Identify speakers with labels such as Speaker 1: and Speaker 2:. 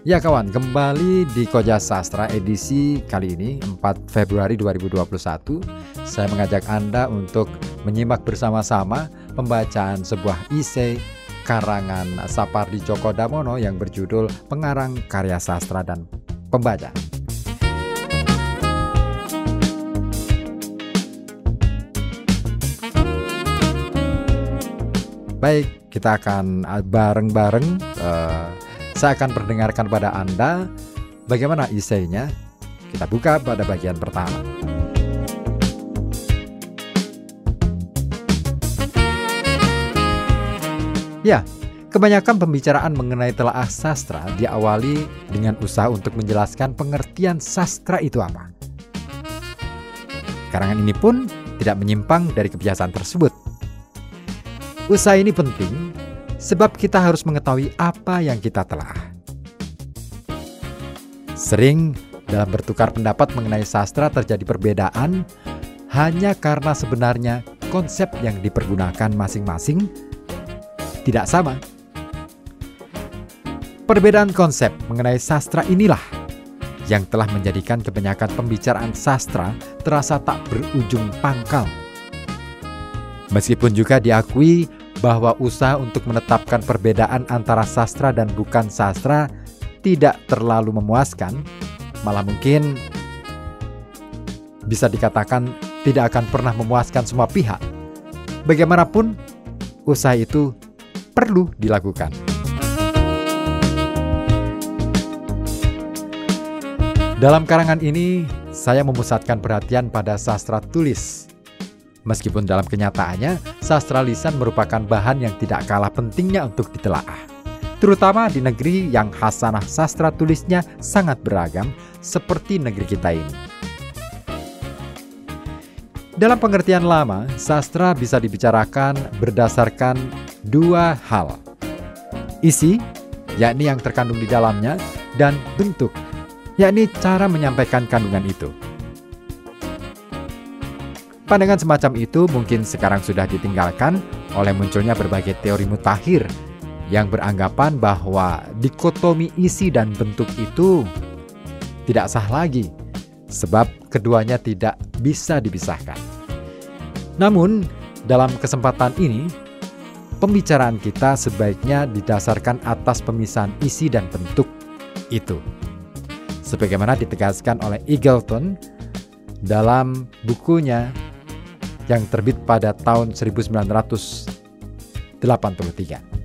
Speaker 1: Ya kawan, kembali di Koja Sastra edisi kali ini 4 Februari 2021 Saya mengajak Anda untuk menyimak bersama-sama pembacaan sebuah isei karangan Sapardi Djoko Damono yang berjudul Pengarang Karya Sastra dan Pembaca. Baik, kita akan bareng-bareng uh, saya akan perdengarkan pada Anda bagaimana isainya. Kita buka pada bagian pertama. Ya, kebanyakan pembicaraan mengenai telaah sastra diawali dengan usaha untuk menjelaskan pengertian sastra itu apa. Karangan ini pun tidak menyimpang dari kebiasaan tersebut. Usaha ini penting sebab kita harus mengetahui apa yang kita telah. Sering dalam bertukar pendapat mengenai sastra terjadi perbedaan hanya karena sebenarnya konsep yang dipergunakan masing-masing tidak sama. Perbedaan konsep mengenai sastra inilah yang telah menjadikan kebanyakan pembicaraan sastra terasa tak berujung pangkal. Meskipun juga diakui bahwa usaha untuk menetapkan perbedaan antara sastra dan bukan sastra tidak terlalu memuaskan, malah mungkin bisa dikatakan tidak akan pernah memuaskan semua pihak. Bagaimanapun, usaha itu perlu dilakukan. Dalam karangan ini, saya memusatkan perhatian pada sastra tulis Meskipun dalam kenyataannya, sastra lisan merupakan bahan yang tidak kalah pentingnya untuk ditelaah. Terutama di negeri yang hasanah sastra tulisnya sangat beragam seperti negeri kita ini. Dalam pengertian lama, sastra bisa dibicarakan berdasarkan dua hal. Isi, yakni yang terkandung di dalamnya, dan bentuk, yakni cara menyampaikan kandungan itu. Pandangan semacam itu mungkin sekarang sudah ditinggalkan oleh munculnya berbagai teori mutakhir yang beranggapan bahwa dikotomi isi dan bentuk itu tidak sah lagi sebab keduanya tidak bisa dipisahkan. Namun, dalam kesempatan ini, pembicaraan kita sebaiknya didasarkan atas pemisahan isi dan bentuk itu. Sebagaimana ditegaskan oleh Eagleton dalam bukunya yang terbit pada tahun 1983.